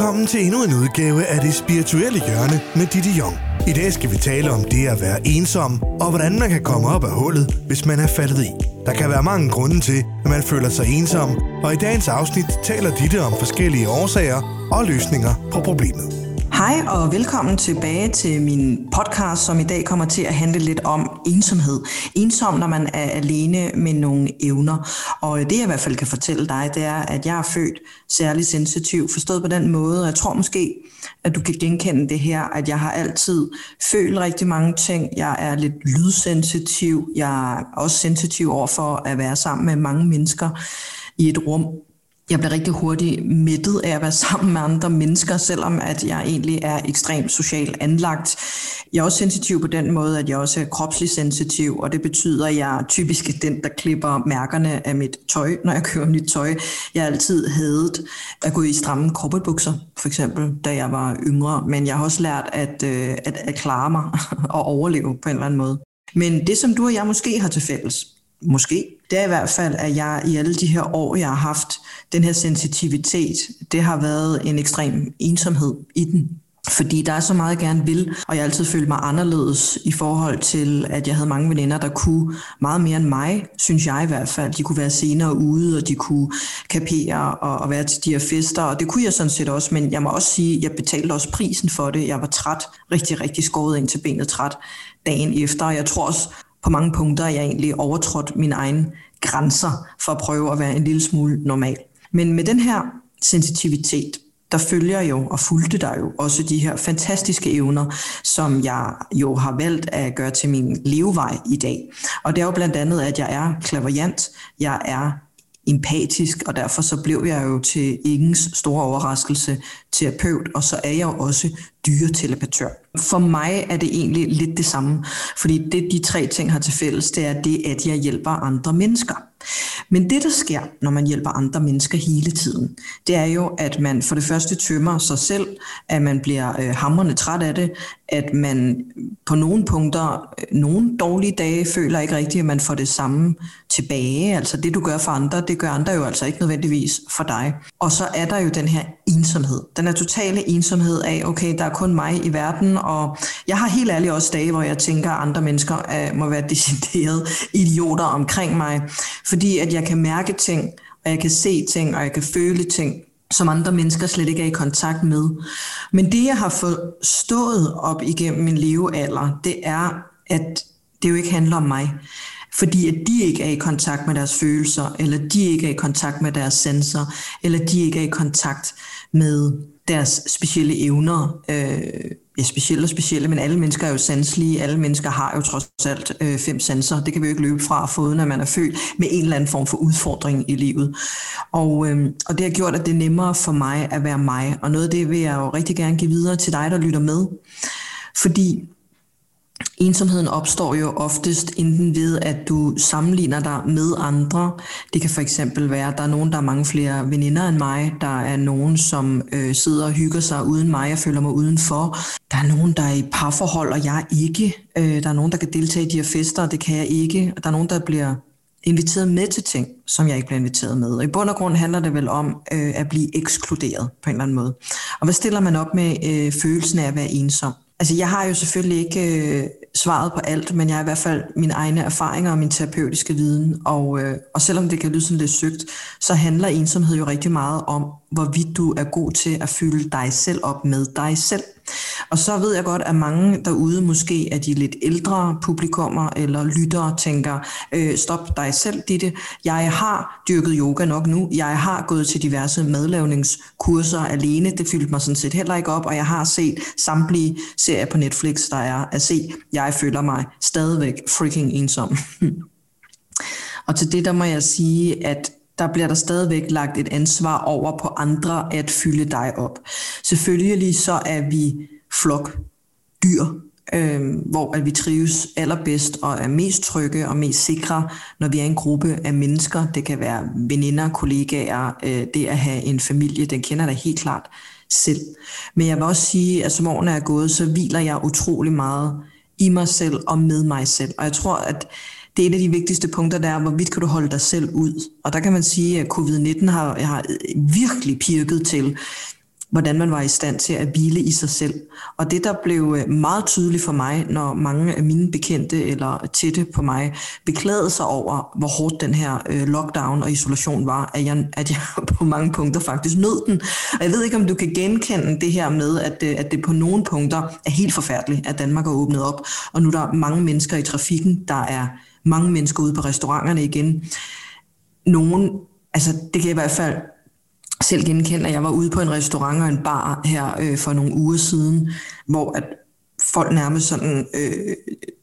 Velkommen til endnu en udgave af det spirituelle hjørne med Didi Jong. I dag skal vi tale om det at være ensom, og hvordan man kan komme op af hullet, hvis man er faldet i. Der kan være mange grunde til, at man føler sig ensom, og i dagens afsnit taler Ditte om forskellige årsager og løsninger på problemet. Hej og velkommen tilbage til min podcast, som i dag kommer til at handle lidt om ensomhed. Ensom, når man er alene med nogle evner. Og øh, det jeg i hvert fald kan fortælle dig, det er, at jeg er født særlig sensitiv, forstået på den måde. og Jeg tror måske, at du kan genkende det her, at jeg har altid følt rigtig mange ting. Jeg er lidt lydsensitiv. Jeg er også sensitiv over for at være sammen med mange mennesker i et rum, jeg bliver rigtig hurtigt mættet af at være sammen med andre mennesker, selvom at jeg egentlig er ekstremt socialt anlagt. Jeg er også sensitiv på den måde, at jeg også er kropsligt sensitiv, og det betyder, at jeg er typisk den, der klipper mærkerne af mit tøj, når jeg køber nyt tøj. Jeg har altid hadet at gå i stramme kroppebukser, for eksempel, da jeg var yngre, men jeg har også lært at, øh, at, at klare mig og overleve på en eller anden måde. Men det, som du og jeg måske har til fælles, måske, det er i hvert fald, at jeg i alle de her år, jeg har haft den her sensitivitet, det har været en ekstrem ensomhed i den. Fordi der er så meget, jeg gerne vil, og jeg altid følte mig anderledes i forhold til, at jeg havde mange veninder, der kunne meget mere end mig, synes jeg i hvert fald. De kunne være senere ude, og de kunne kapere og, og være til de her fester, og det kunne jeg sådan set også, men jeg må også sige, at jeg betalte også prisen for det. Jeg var træt, rigtig, rigtig skåret ind til benet træt dagen efter, og jeg tror også, på mange punkter er jeg egentlig overtrådt mine egne grænser for at prøve at være en lille smule normal. Men med den her sensitivitet, der følger jo og fulgte der jo også de her fantastiske evner, som jeg jo har valgt at gøre til min levevej i dag. Og det er jo blandt andet, at jeg er klaverjant, jeg er empatisk, og derfor så blev jeg jo til ingens store overraskelse terapeut, og så er jeg jo også dyretelepatør. For mig er det egentlig lidt det samme, fordi det de tre ting har til fælles, det er det, at jeg hjælper andre mennesker. Men det, der sker, når man hjælper andre mennesker hele tiden, det er jo, at man for det første tømmer sig selv, at man bliver øh, hamrende træt af det, at man på nogle punkter, øh, nogle dårlige dage, føler ikke rigtigt, at man får det samme tilbage. Altså det, du gør for andre, det gør andre jo altså ikke nødvendigvis for dig. Og så er der jo den her ensomhed. Den er totale ensomhed af, okay, der er kun mig i verden, og jeg har helt ærligt også dage, hvor jeg tænker, at andre mennesker uh, må være deciderede idioter omkring mig, fordi at jeg kan mærke ting, og jeg kan se ting, og jeg kan føle ting, som andre mennesker slet ikke er i kontakt med. Men det, jeg har forstået op igennem min levealder, det er, at det jo ikke handler om mig. Fordi at de ikke er i kontakt med deres følelser, eller de ikke er i kontakt med deres sanser, eller de ikke er i kontakt med deres specielle evner. Øh, ja, specielle og specielle, men alle mennesker er jo sanselige. Alle mennesker har jo trods alt øh, fem sanser. Det kan vi jo ikke løbe fra at man er født med en eller anden form for udfordring i livet. Og, øh, og det har gjort, at det er nemmere for mig at være mig. Og noget af det vil jeg jo rigtig gerne give videre til dig, der lytter med. Fordi Ensomheden opstår jo oftest enten ved, at du sammenligner dig med andre. Det kan for eksempel være, at der er nogen, der har mange flere veninder end mig. Der er nogen, som øh, sidder og hygger sig uden mig og føler mig udenfor. Der er nogen, der er i parforhold, og jeg ikke. Øh, der er nogen, der kan deltage i de her fester, og det kan jeg ikke. Og der er nogen, der bliver inviteret med til ting, som jeg ikke bliver inviteret med. Og i bund og grund handler det vel om øh, at blive ekskluderet på en eller anden måde. Og hvad stiller man op med øh, følelsen af at være ensom? Altså, jeg har jo selvfølgelig ikke øh, svaret på alt, men jeg har i hvert fald mine egne erfaringer og min terapeutiske viden. Og, øh, og selvom det kan lyde sådan lidt sygt, så handler ensomhed jo rigtig meget om, hvorvidt du er god til at fylde dig selv op med dig selv. Og så ved jeg godt, at mange derude måske er de lidt ældre publikummer eller lyttere tænker, øh, stop dig selv, Ditte. Jeg har dyrket yoga nok nu. Jeg har gået til diverse madlavningskurser alene. Det fyldte mig sådan set heller ikke op, og jeg har set samtlige serier på Netflix, der er at se. Jeg føler mig stadigvæk freaking ensom. og til det der må jeg sige, at der bliver der stadigvæk lagt et ansvar over på andre at fylde dig op. Selvfølgelig så er vi flok dyr, øh, hvor at vi trives allerbedst og er mest trygge og mest sikre, når vi er en gruppe af mennesker. Det kan være veninder, kollegaer, øh, det at have en familie, den kender der helt klart selv. Men jeg vil også sige, at som årene er gået, så hviler jeg utrolig meget i mig selv og med mig selv. Og jeg tror, at det er et af de vigtigste punkter, der er, hvorvidt kan du holde dig selv ud. Og der kan man sige, at covid-19 har, har virkelig pirket til hvordan man var i stand til at hvile i sig selv. Og det, der blev øh, meget tydeligt for mig, når mange af mine bekendte eller tætte på mig beklagede sig over, hvor hårdt den her øh, lockdown og isolation var, at jeg, at jeg på mange punkter faktisk nød den. Og jeg ved ikke, om du kan genkende det her med, at, øh, at det på nogle punkter er helt forfærdeligt, at Danmark er åbnet op, og nu er der mange mennesker i trafikken, der er mange mennesker ude på restauranterne igen. Nogen, altså det kan jeg i hvert fald selv genkende, at jeg var ude på en restaurant og en bar her øh, for nogle uger siden, hvor at folk nærmest sådan øh,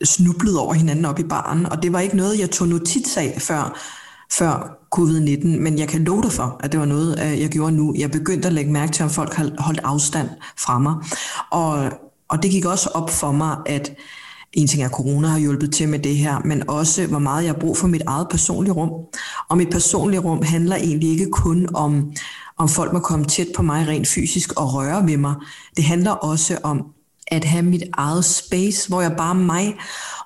snublede over hinanden op i baren, og det var ikke noget, jeg tog notits af før, før covid-19, men jeg kan love dig for, at det var noget, øh, jeg gjorde nu. Jeg begyndte at lægge mærke til, om folk holdt afstand fra mig, og, og det gik også op for mig, at en ting er, at corona har hjulpet til med det her, men også hvor meget jeg har brug for mit eget personlige rum. Og mit personlige rum handler egentlig ikke kun om, om folk må komme tæt på mig rent fysisk og røre ved mig. Det handler også om at have mit eget space, hvor jeg bare er mig,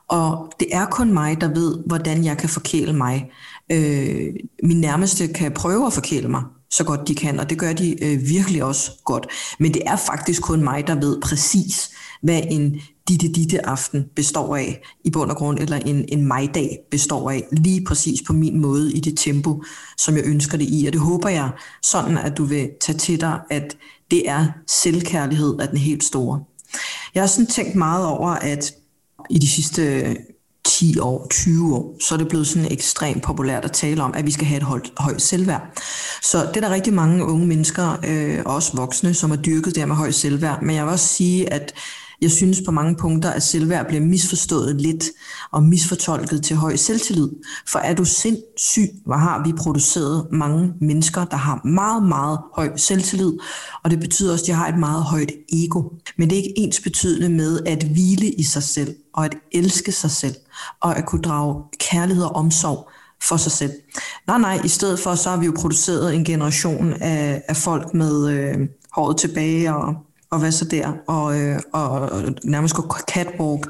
og det er kun mig, der ved, hvordan jeg kan forkæle mig. Øh, min nærmeste kan prøve at forkæle mig, så godt de kan, og det gør de øh, virkelig også godt. Men det er faktisk kun mig, der ved præcis, hvad en ditte ditte aften består af i bund og grund, eller en, en majdag består af, lige præcis på min måde i det tempo, som jeg ønsker det i. Og det håber jeg sådan, at du vil tage til dig, at det er selvkærlighed af den helt store. Jeg har sådan tænkt meget over, at i de sidste 10 år, 20 år, så er det blevet sådan ekstremt populært at tale om, at vi skal have et højt, højt selvværd. Så det er der rigtig mange unge mennesker, øh, også voksne, som har dyrket det med højt selvværd. Men jeg vil også sige, at jeg synes på mange punkter, at selvværd bliver misforstået lidt og misfortolket til høj selvtillid. For er du sindssyg, hvor har vi produceret mange mennesker, der har meget, meget høj selvtillid, og det betyder også, at de har et meget højt ego. Men det er ikke ens betydende med at hvile i sig selv, og at elske sig selv, og at kunne drage kærlighed og omsorg for sig selv. Nej, nej, i stedet for, så har vi jo produceret en generation af, af folk med øh, håret tilbage og og hvad så der, og, øh, og nærmest gå catwalk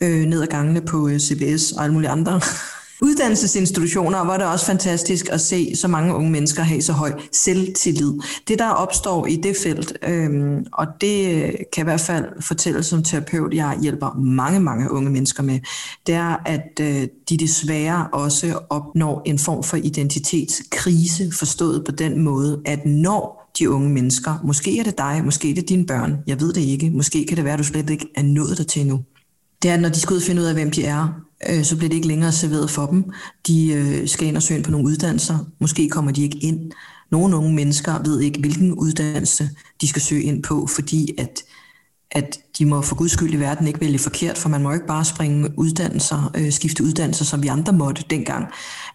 øh, ned ad gangene på øh, CBS og alle mulige andre uddannelsesinstitutioner, hvor det er også fantastisk at se så mange unge mennesker have så høj selvtillid. Det, der opstår i det felt, øh, og det øh, kan i hvert fald fortælle som terapeut, jeg hjælper mange, mange unge mennesker med, det er, at øh, de desværre også opnår en form for identitetskrise, forstået på den måde, at når de unge mennesker. Måske er det dig, måske er det dine børn. Jeg ved det ikke. Måske kan det være, at du slet ikke er nået der til nu. Det er, at når de skal ud og finde ud af, hvem de er, øh, så bliver det ikke længere serveret for dem. De øh, skal ind og søge ind på nogle uddannelser. Måske kommer de ikke ind. Nogle unge mennesker ved ikke, hvilken uddannelse de skal søge ind på, fordi at, at de må for guds skyld i verden ikke vælge forkert, for man må ikke bare springe uddannelser, øh, skifte uddannelser, som vi andre måtte dengang,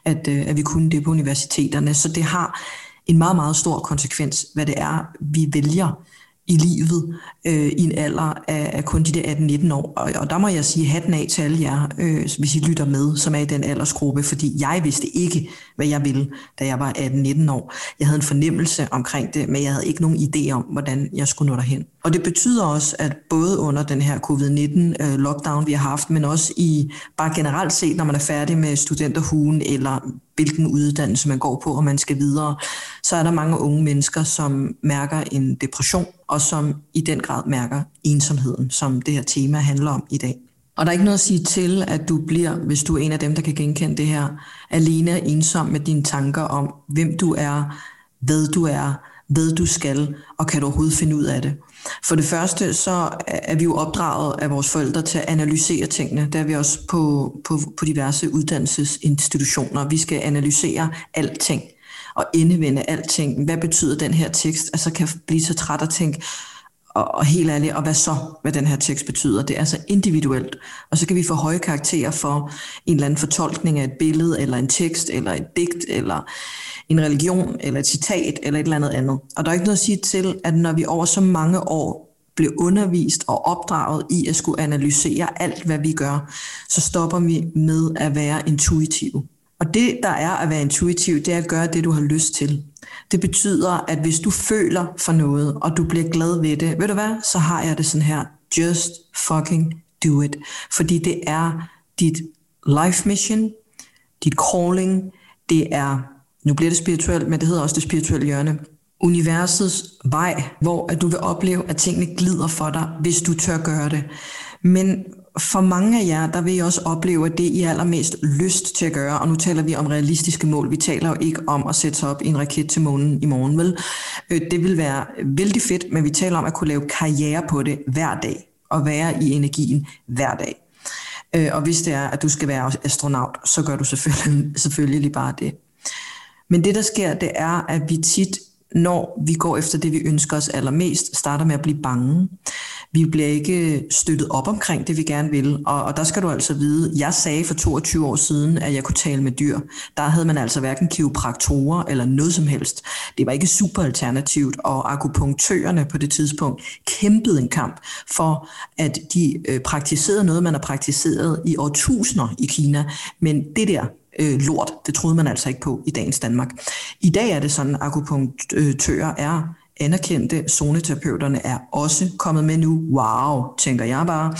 at, øh, at vi kunne det på universiteterne. Så det har en meget, meget stor konsekvens, hvad det er, vi vælger i livet øh, i en alder af, af kun de der 18-19 år. Og, og der må jeg sige hatten af til alle jer, øh, hvis I lytter med, som er i den aldersgruppe, fordi jeg vidste ikke, hvad jeg ville, da jeg var 18-19 år. Jeg havde en fornemmelse omkring det, men jeg havde ikke nogen idé om, hvordan jeg skulle nå derhen. Og det betyder også, at både under den her covid-19-lockdown, øh, vi har haft, men også i bare generelt set, når man er færdig med studenterhugen, eller hvilken uddannelse man går på, og man skal videre, så er der mange unge mennesker, som mærker en depression, og som i den grad mærker ensomheden, som det her tema handler om i dag. Og der er ikke noget at sige til, at du bliver, hvis du er en af dem, der kan genkende det her, alene og ensom med dine tanker om, hvem du er, hvad du er, hvad du skal, og kan du overhovedet finde ud af det. For det første, så er vi jo opdraget af vores forældre til at analysere tingene. Der er vi også på, på, på diverse uddannelsesinstitutioner. Vi skal analysere alting og indevende alting. Hvad betyder den her tekst? Altså kan blive så træt og tænke, og, og helt ærligt, og hvad så, hvad den her tekst betyder. Det er altså individuelt. Og så kan vi få høje karakterer for en eller anden fortolkning af et billede, eller en tekst, eller et digt, eller en religion, eller et citat, eller et eller andet andet. Og der er ikke noget at sige til, at når vi over så mange år blev undervist og opdraget i at skulle analysere alt, hvad vi gør, så stopper vi med at være intuitive. Og det, der er at være intuitiv, det er at gøre det, du har lyst til. Det betyder, at hvis du føler for noget, og du bliver glad ved det, ved du hvad, så har jeg det sådan her, just fucking do it. Fordi det er dit life mission, dit calling, det er, nu bliver det spirituelt, men det hedder også det spirituelle hjørne, universets vej, hvor at du vil opleve, at tingene glider for dig, hvis du tør gøre det. Men for mange af jer, der vil I også opleve, at det I har allermest lyst til at gøre, og nu taler vi om realistiske mål, vi taler jo ikke om at sætte sig op i en raket til månen i morgen, vel? Øh, det vil være vældig fedt, men vi taler om at kunne lave karriere på det hver dag, og være i energien hver dag. Øh, og hvis det er, at du skal være astronaut, så gør du selvfølgelig, selvfølgelig bare det. Men det, der sker, det er, at vi tit når vi går efter det, vi ønsker os allermest, starter med at blive bange. Vi bliver ikke støttet op omkring det, vi gerne vil. Og, og der skal du altså vide, jeg sagde for 22 år siden, at jeg kunne tale med dyr. Der havde man altså hverken kiropraktorer eller noget som helst. Det var ikke super alternativt, og akupunktørerne på det tidspunkt kæmpede en kamp for, at de øh, praktiserede noget, man har praktiseret i årtusinder i Kina. Men det der, øh, lort. Det troede man altså ikke på i dagens Danmark. I dag er det sådan, at akupunktører er anerkendte. Zoneterapeuterne er også kommet med nu. Wow, tænker jeg bare.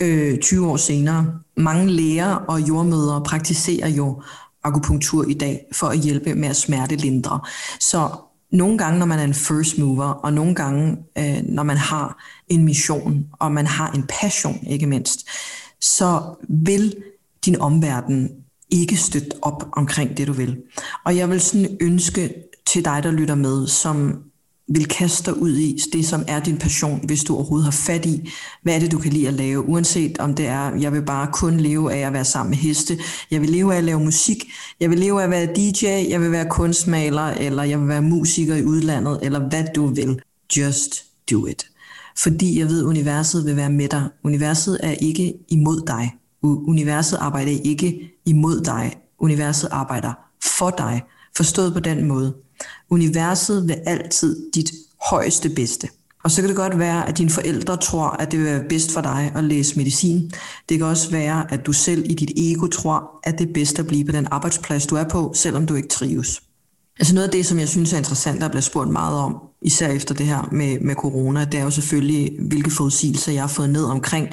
Øh, 20 år senere. Mange læger og jordmødre praktiserer jo akupunktur i dag for at hjælpe med at smertelindre. Så nogle gange, når man er en first mover, og nogle gange, øh, når man har en mission, og man har en passion, ikke mindst, så vil din omverden ikke støtte op omkring det, du vil. Og jeg vil sådan ønske til dig, der lytter med, som vil kaste dig ud i det, som er din passion, hvis du overhovedet har fat i, hvad er det, du kan lide at lave, uanset om det er, jeg vil bare kun leve af at være sammen med heste, jeg vil leve af at lave musik, jeg vil leve af at være DJ, jeg vil være kunstmaler, eller jeg vil være musiker i udlandet, eller hvad du vil. Just do it. Fordi jeg ved, at universet vil være med dig. Universet er ikke imod dig. Universet arbejder ikke imod dig. Universet arbejder for dig. Forstået på den måde. Universet vil altid dit højeste bedste. Og så kan det godt være, at dine forældre tror, at det vil være bedst for dig at læse medicin. Det kan også være, at du selv i dit ego tror, at det er bedst at blive på den arbejdsplads, du er på, selvom du ikke trives. Altså noget af det, som jeg synes er interessant, der bliver spurgt meget om, især efter det her med, med corona, det er jo selvfølgelig, hvilke forudsigelser jeg har fået ned omkring,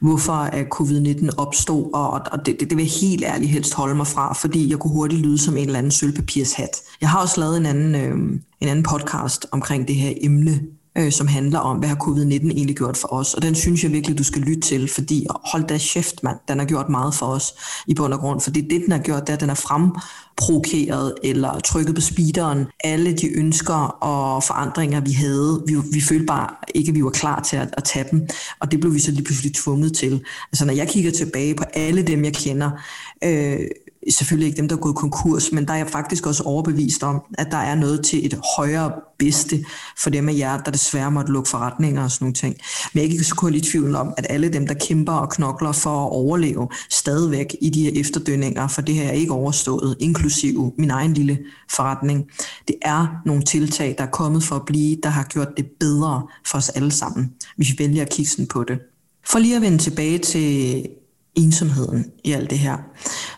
hvorfor at covid-19 opstod, og, og det, det, det vil jeg helt ærligt helst holde mig fra, fordi jeg kunne hurtigt lyde som en eller anden sølvpapirshat. Jeg har også lavet en anden, øh, en anden podcast omkring det her emne, øh, som handler om, hvad har covid-19 egentlig gjort for os. Og den synes jeg virkelig, du skal lytte til, fordi hold da chef, mand, den har gjort meget for os i bund og grund. Fordi det, den har gjort, det er, at den har fremprovokeret eller trykket på speederen alle de ønsker og forandringer, vi havde. Vi, vi følte bare ikke, at vi var klar til at, at tage dem. Og det blev vi så lige pludselig tvunget til. Altså når jeg kigger tilbage på alle dem, jeg kender, øh, selvfølgelig ikke dem, der er gået konkurs, men der er jeg faktisk også overbevist om, at der er noget til et højere bedste for dem af jer, der desværre måtte lukke forretninger og sådan nogle ting. Men jeg er ikke så kun i tvivl om, at alle dem, der kæmper og knokler for at overleve stadigvæk i de her efterdønninger, for det her er ikke overstået, inklusive min egen lille forretning. Det er nogle tiltag, der er kommet for at blive, der har gjort det bedre for os alle sammen, hvis vi vælger at kigge sådan på det. For lige at vende tilbage til ensomheden i alt det her,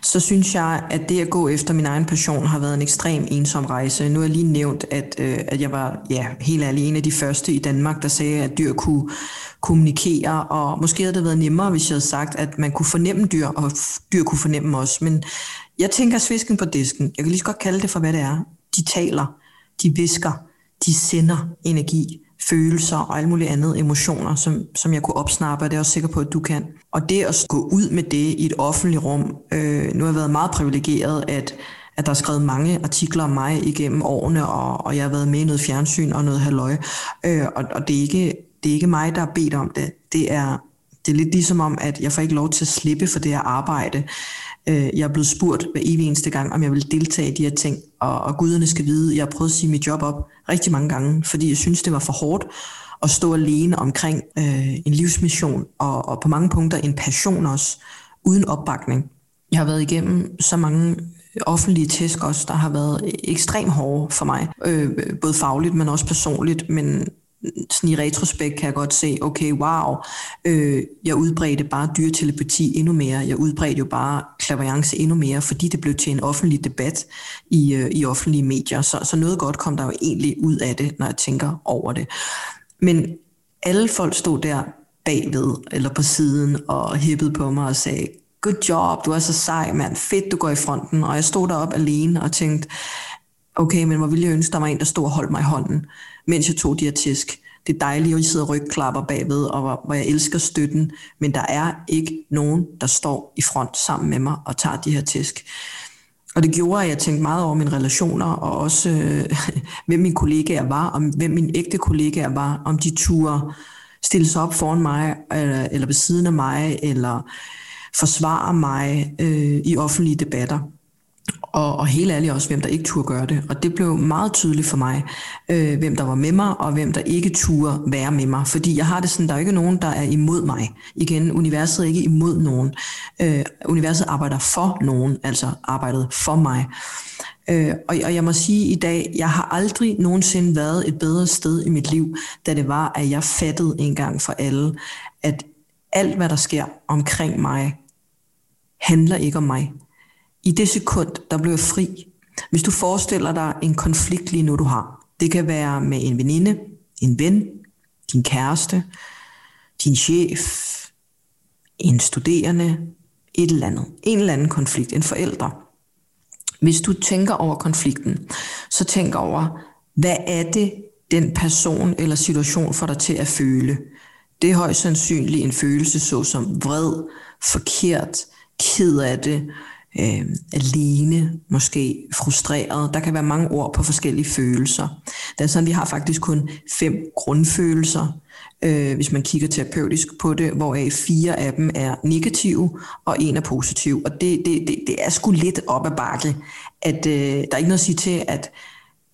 så synes jeg, at det at gå efter min egen passion har været en ekstrem ensom rejse. Nu har jeg lige nævnt, at, øh, at jeg var ja, helt ærlig en af de første i Danmark, der sagde, at dyr kunne kommunikere, og måske havde det været nemmere, hvis jeg havde sagt, at man kunne fornemme dyr, og dyr kunne fornemme os. Men jeg tænker svisken på disken. Jeg kan lige så godt kalde det for, hvad det er. De taler, de visker, de sender energi følelser og alt muligt andet, emotioner, som, som jeg kunne opsnappe, og det er jeg også sikker på, at du kan. Og det at gå ud med det i et offentligt rum, øh, nu har jeg været meget privilegeret, at at der er skrevet mange artikler om mig igennem årene, og, og jeg har været med i noget fjernsyn og noget halløj. Øh, og og det, er ikke, det er ikke mig, der har bedt om det. Det er, det er lidt ligesom om, at jeg får ikke lov til at slippe for det her arbejde. Øh, jeg er blevet spurgt hver evig eneste gang, om jeg vil deltage i de her ting, og, og guderne skal vide, jeg har prøvet at sige mit job op rigtig mange gange, fordi jeg synes, det var for hårdt at stå alene omkring øh, en livsmission, og, og på mange punkter en passion også, uden opbakning. Jeg har været igennem så mange offentlige tæsk også, der har været ekstremt hårde for mig, øh, både fagligt, men også personligt, men sådan i retrospekt kan jeg godt se, okay, wow, øh, jeg udbredte bare dyrtelepati endnu mere. Jeg udbredte jo bare klaverance endnu mere, fordi det blev til en offentlig debat i, øh, i offentlige medier. Så, så noget godt kom der jo egentlig ud af det, når jeg tænker over det. Men alle folk stod der bagved eller på siden og hippede på mig og sagde, good job, du er så sej, mand, fedt, du går i fronten. Og jeg stod derop alene og tænkte, okay, men hvor ville jeg ønske, der var en, der stod og holdt mig i hånden, mens jeg tog de her tæsk. Det er dejligt, at I sidder rygklapper bagved, og hvor, hvor jeg elsker støtten, men der er ikke nogen, der står i front sammen med mig og tager de her tæsk. Og det gjorde, at jeg tænkte meget over mine relationer, og også øh, hvem mine kollegaer var, og hvem mine ægte kollegaer var, om de turde stille sig op foran mig, eller, eller ved siden af mig, eller forsvare mig øh, i offentlige debatter og, og helt ærligt også, hvem der ikke turde gøre det. Og det blev meget tydeligt for mig, øh, hvem der var med mig, og hvem der ikke turde være med mig. Fordi jeg har det sådan, der er ikke nogen, der er imod mig. Igen, universet er ikke imod nogen. Øh, universet arbejder for nogen, altså arbejdet for mig. Øh, og, og jeg må sige i dag, jeg har aldrig nogensinde været et bedre sted i mit liv, da det var, at jeg fattede en gang for alle, at alt, hvad der sker omkring mig, handler ikke om mig i det sekund, der blev jeg fri. Hvis du forestiller dig en konflikt lige nu, du har. Det kan være med en veninde, en ven, din kæreste, din chef, en studerende, et eller andet. En eller anden konflikt, en forælder. Hvis du tænker over konflikten, så tænk over, hvad er det, den person eller situation får dig til at føle? Det er højst sandsynligt en følelse såsom vred, forkert, ked af det, øh, alene, måske frustreret. Der kan være mange ord på forskellige følelser. Det er sådan, vi har faktisk kun fem grundfølelser, øh, hvis man kigger terapeutisk på det, hvoraf fire af dem er negative, og en er positiv. Og det, det, det, det er sgu lidt op ad bakke, at øh, der er ikke noget at sige til, at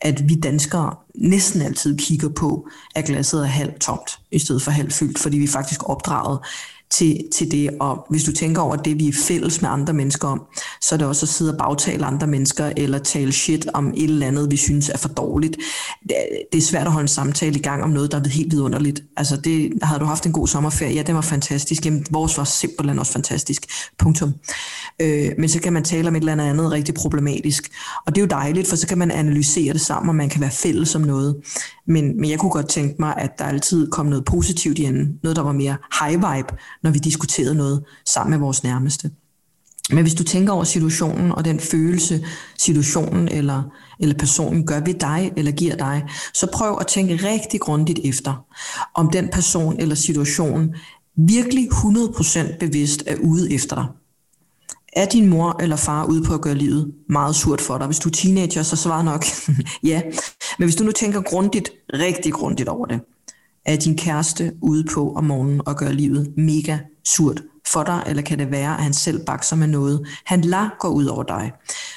at vi danskere næsten altid kigger på, at glasset er halvt tomt, i stedet for halvt fyldt, fordi vi faktisk opdraget til, til det. Og hvis du tænker over det, vi er fælles med andre mennesker om, så er det også at sidde og bagtale andre mennesker, eller tale shit om et eller andet, vi synes er for dårligt. Det er svært at holde en samtale i gang om noget, der er helt vidunderligt. Altså, det, havde du haft en god sommerferie? Ja, den var fantastisk. Jamen, vores var simpelthen også fantastisk. Punktum. Øh, men så kan man tale om et eller andet rigtig problematisk. Og det er jo dejligt, for så kan man analysere det sammen, og man kan være fælles om noget. Men, men jeg kunne godt tænke mig, at der altid kom noget positivt i enden. Noget, der var mere high vibe, når vi diskuterede noget sammen med vores nærmeste. Men hvis du tænker over situationen og den følelse, situationen eller, eller personen gør ved dig eller giver dig, så prøv at tænke rigtig grundigt efter, om den person eller situation virkelig 100% bevidst er ude efter dig. Er din mor eller far ude på at gøre livet meget surt for dig? Hvis du er teenager, så svarer nok ja. Men hvis du nu tænker grundigt, rigtig grundigt over det, er din kæreste ude på om morgenen og gør livet mega surt for dig, eller kan det være, at han selv bakser med noget, han lader gå ud over dig?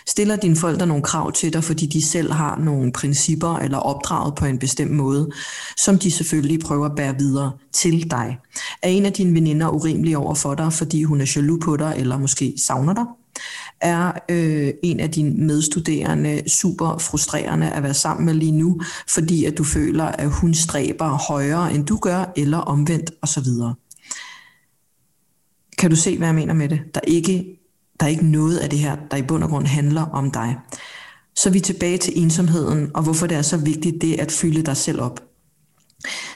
Stiller dine forældre nogle krav til dig, fordi de selv har nogle principper eller opdraget på en bestemt måde, som de selvfølgelig prøver at bære videre til dig? Er en af dine veninder urimelig over for dig, fordi hun er jaloux på dig, eller måske savner dig? Er øh, en af dine medstuderende super frustrerende at være sammen med lige nu, fordi at du føler, at hun stræber højere, end du gør, eller omvendt osv. Kan du se, hvad jeg mener med det? Der er ikke, der er ikke noget af det her, der i bund og grund handler om dig. Så er vi tilbage til ensomheden, og hvorfor det er så vigtigt, det at fylde dig selv op.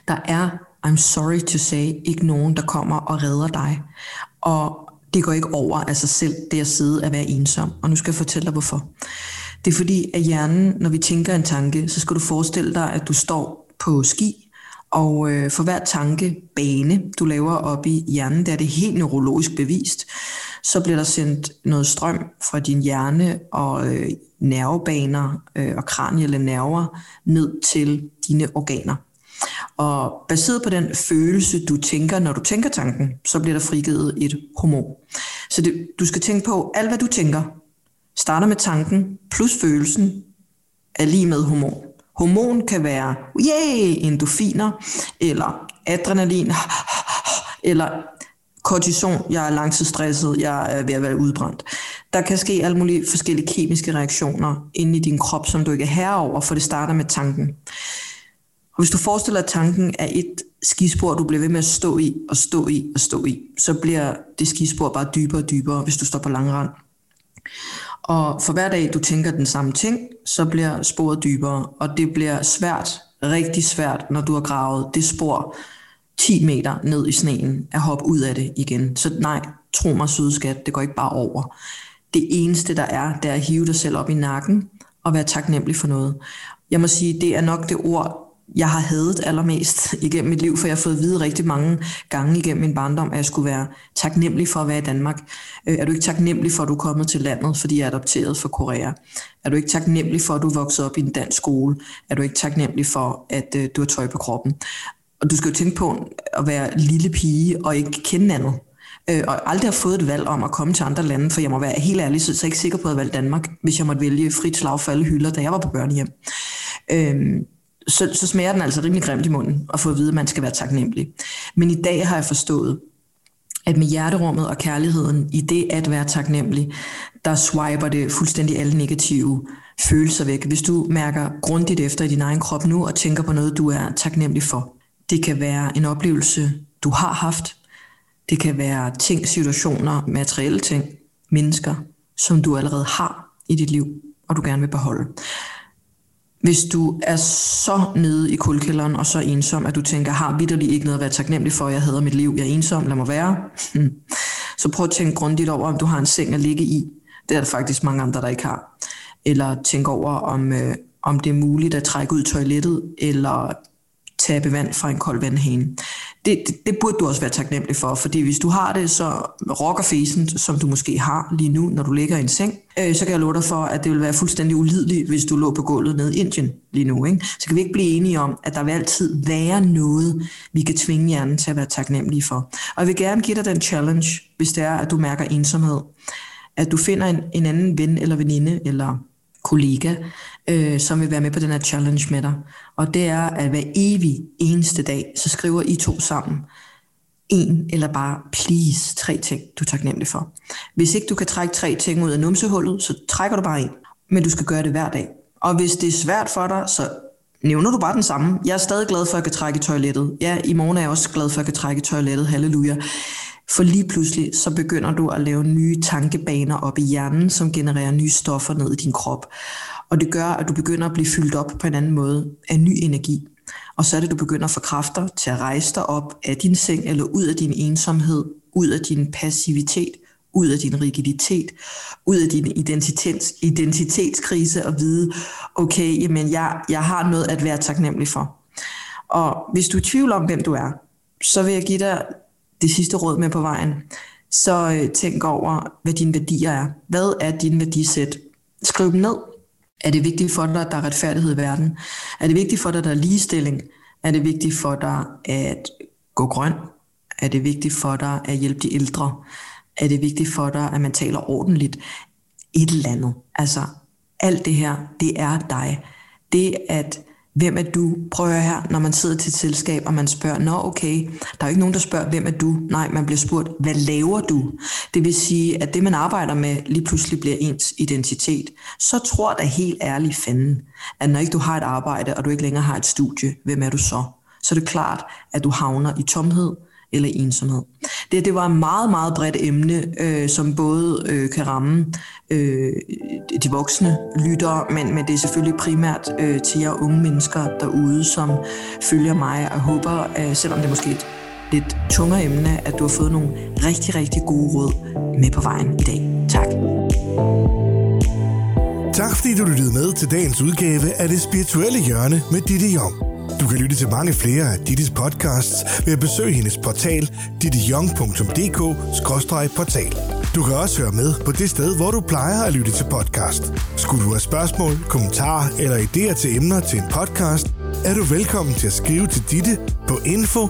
Der er, I'm sorry to say, ikke nogen, der kommer og redder dig. Og det går ikke over af sig selv, det at sidde og være ensom. Og nu skal jeg fortælle dig, hvorfor. Det er fordi, at hjernen, når vi tænker en tanke, så skal du forestille dig, at du står på ski, og øh, for hver tankebane, du laver op i hjernen, der er det helt neurologisk bevist, så bliver der sendt noget strøm fra din hjerne og øh, nervebaner øh, og kranielle nerver ned til dine organer. Og baseret på den følelse, du tænker, når du tænker tanken, så bliver der frigivet et hormon. Så det, du skal tænke på, alt hvad du tænker, starter med tanken plus følelsen, er lige med hormon. Hormon kan være, yay, endorfiner, eller adrenalin, eller kortison, jeg er langtidsstresset, jeg er ved at være udbrændt. Der kan ske alle mulige forskellige kemiske reaktioner inde i din krop, som du ikke er herover, for det starter med tanken. Og hvis du forestiller dig, tanken er et skispor, du bliver ved med at stå i og stå i og stå i, så bliver det skispor bare dybere og dybere, hvis du står på langrand. Og for hver dag, du tænker den samme ting, så bliver sporet dybere, og det bliver svært, rigtig svært, når du har gravet det spor 10 meter ned i sneen, at hoppe ud af det igen. Så nej, tro mig, sødskat, det går ikke bare over. Det eneste, der er, det er at hive dig selv op i nakken, og være taknemmelig for noget. Jeg må sige, det er nok det ord, jeg har hadet allermest igennem mit liv, for jeg har fået at vide rigtig mange gange igennem min barndom, at jeg skulle være taknemmelig for at være i Danmark. Øh, er du ikke taknemmelig for, at du er kommet til landet, fordi jeg er adopteret fra Korea? Er du ikke taknemmelig for, at du er vokset op i en dansk skole? Er du ikke taknemmelig for, at øh, du har tøj på kroppen? Og du skal jo tænke på at være lille pige og ikke kende andet. Øh, og aldrig har fået et valg om at komme til andre lande, for jeg må være helt ærlig, så er jeg ikke sikker på at valge Danmark, hvis jeg måtte vælge frit slag for alle hylder, da jeg var på børnehjem. Øh, så, så smager den altså rimelig grimt i munden at få at vide, at man skal være taknemmelig. Men i dag har jeg forstået, at med hjerterummet og kærligheden i det at være taknemmelig, der swiper det fuldstændig alle negative følelser væk. Hvis du mærker grundigt efter i din egen krop nu og tænker på noget, du er taknemmelig for. Det kan være en oplevelse, du har haft. Det kan være ting, situationer, materielle ting, mennesker, som du allerede har i dit liv, og du gerne vil beholde. Hvis du er så nede i kuldkælderen og så ensom, at du tænker, har vidderlig ikke noget at være taknemmelig for, jeg hader mit liv, jeg er ensom, lad mig være. Hmm. Så prøv at tænke grundigt over, om du har en seng at ligge i. Det er der faktisk mange andre, der ikke har. Eller tænk over, om, øh, om det er muligt at trække ud i toilettet, eller tabe vand fra en kold vandhane. Det, det, det burde du også være taknemmelig for, fordi hvis du har det så rocker som du måske har lige nu, når du ligger i en seng, øh, så kan jeg love dig for, at det vil være fuldstændig ulideligt, hvis du lå på gulvet nede i Indien lige nu. Ikke? Så kan vi ikke blive enige om, at der vil altid være noget, vi kan tvinge hjernen til at være taknemmelig for. Og jeg vil gerne give dig den challenge, hvis det er, at du mærker ensomhed. At du finder en, en anden ven eller veninde, eller kollega, øh, som vil være med på den her challenge med dig. Og det er, at hver evig eneste dag, så skriver I to sammen en eller bare please tre ting, du er taknemmelig for. Hvis ikke du kan trække tre ting ud af numsehullet, så trækker du bare en. Men du skal gøre det hver dag. Og hvis det er svært for dig, så nævner du bare den samme. Jeg er stadig glad for, at jeg kan trække i toilettet. Ja, i morgen er jeg også glad for, at jeg kan trække i toilettet. Halleluja. For lige pludselig, så begynder du at lave nye tankebaner op i hjernen, som genererer nye stoffer ned i din krop. Og det gør, at du begynder at blive fyldt op på en anden måde af ny energi. Og så er det, du begynder at få kræfter til at rejse dig op af din seng, eller ud af din ensomhed, ud af din passivitet, ud af din rigiditet, ud af din identitets, identitetskrise og vide, okay, jamen jeg, jeg har noget at være taknemmelig for. Og hvis du er i tvivl om, hvem du er, så vil jeg give dig det sidste råd med på vejen. Så øh, tænk over, hvad dine værdier er. Hvad er din værdisæt? Skriv dem ned. Er det vigtigt for dig, at der er retfærdighed i verden? Er det vigtigt for dig, at der er ligestilling? Er det vigtigt for dig at gå grøn? Er det vigtigt for dig at hjælpe de ældre? Er det vigtigt for dig, at man taler ordentligt? Et eller andet. Altså, alt det her, det er dig. Det at Hvem er du? Prøv at her, når man sidder til et selskab, og man spørger, nå okay, der er jo ikke nogen, der spørger, hvem er du? Nej, man bliver spurgt, hvad laver du? Det vil sige, at det, man arbejder med, lige pludselig bliver ens identitet. Så tror da helt ærligt fanden, at når ikke du har et arbejde, og du ikke længere har et studie, hvem er du så? Så er det klart, at du havner i tomhed, eller ensomhed. Det, det var et meget, meget bredt emne, øh, som både øh, kan ramme øh, de voksne lyttere, men, men det er selvfølgelig primært øh, til jer unge mennesker derude, som følger mig, og håber, øh, selvom det er måske et lidt tungere emne, at du har fået nogle rigtig, rigtig gode råd med på vejen i dag. Tak. Tak fordi du lyttede med til dagens udgave af Det Spirituelle Hjørne med Ditte Jong. Du kan lytte til mange flere af Dittis podcasts ved at besøge hendes portal dittejong.dk-portal. Du kan også høre med på det sted, hvor du plejer at lytte til podcast. Skulle du have spørgsmål, kommentarer eller idéer til emner til en podcast, er du velkommen til at skrive til Ditte på info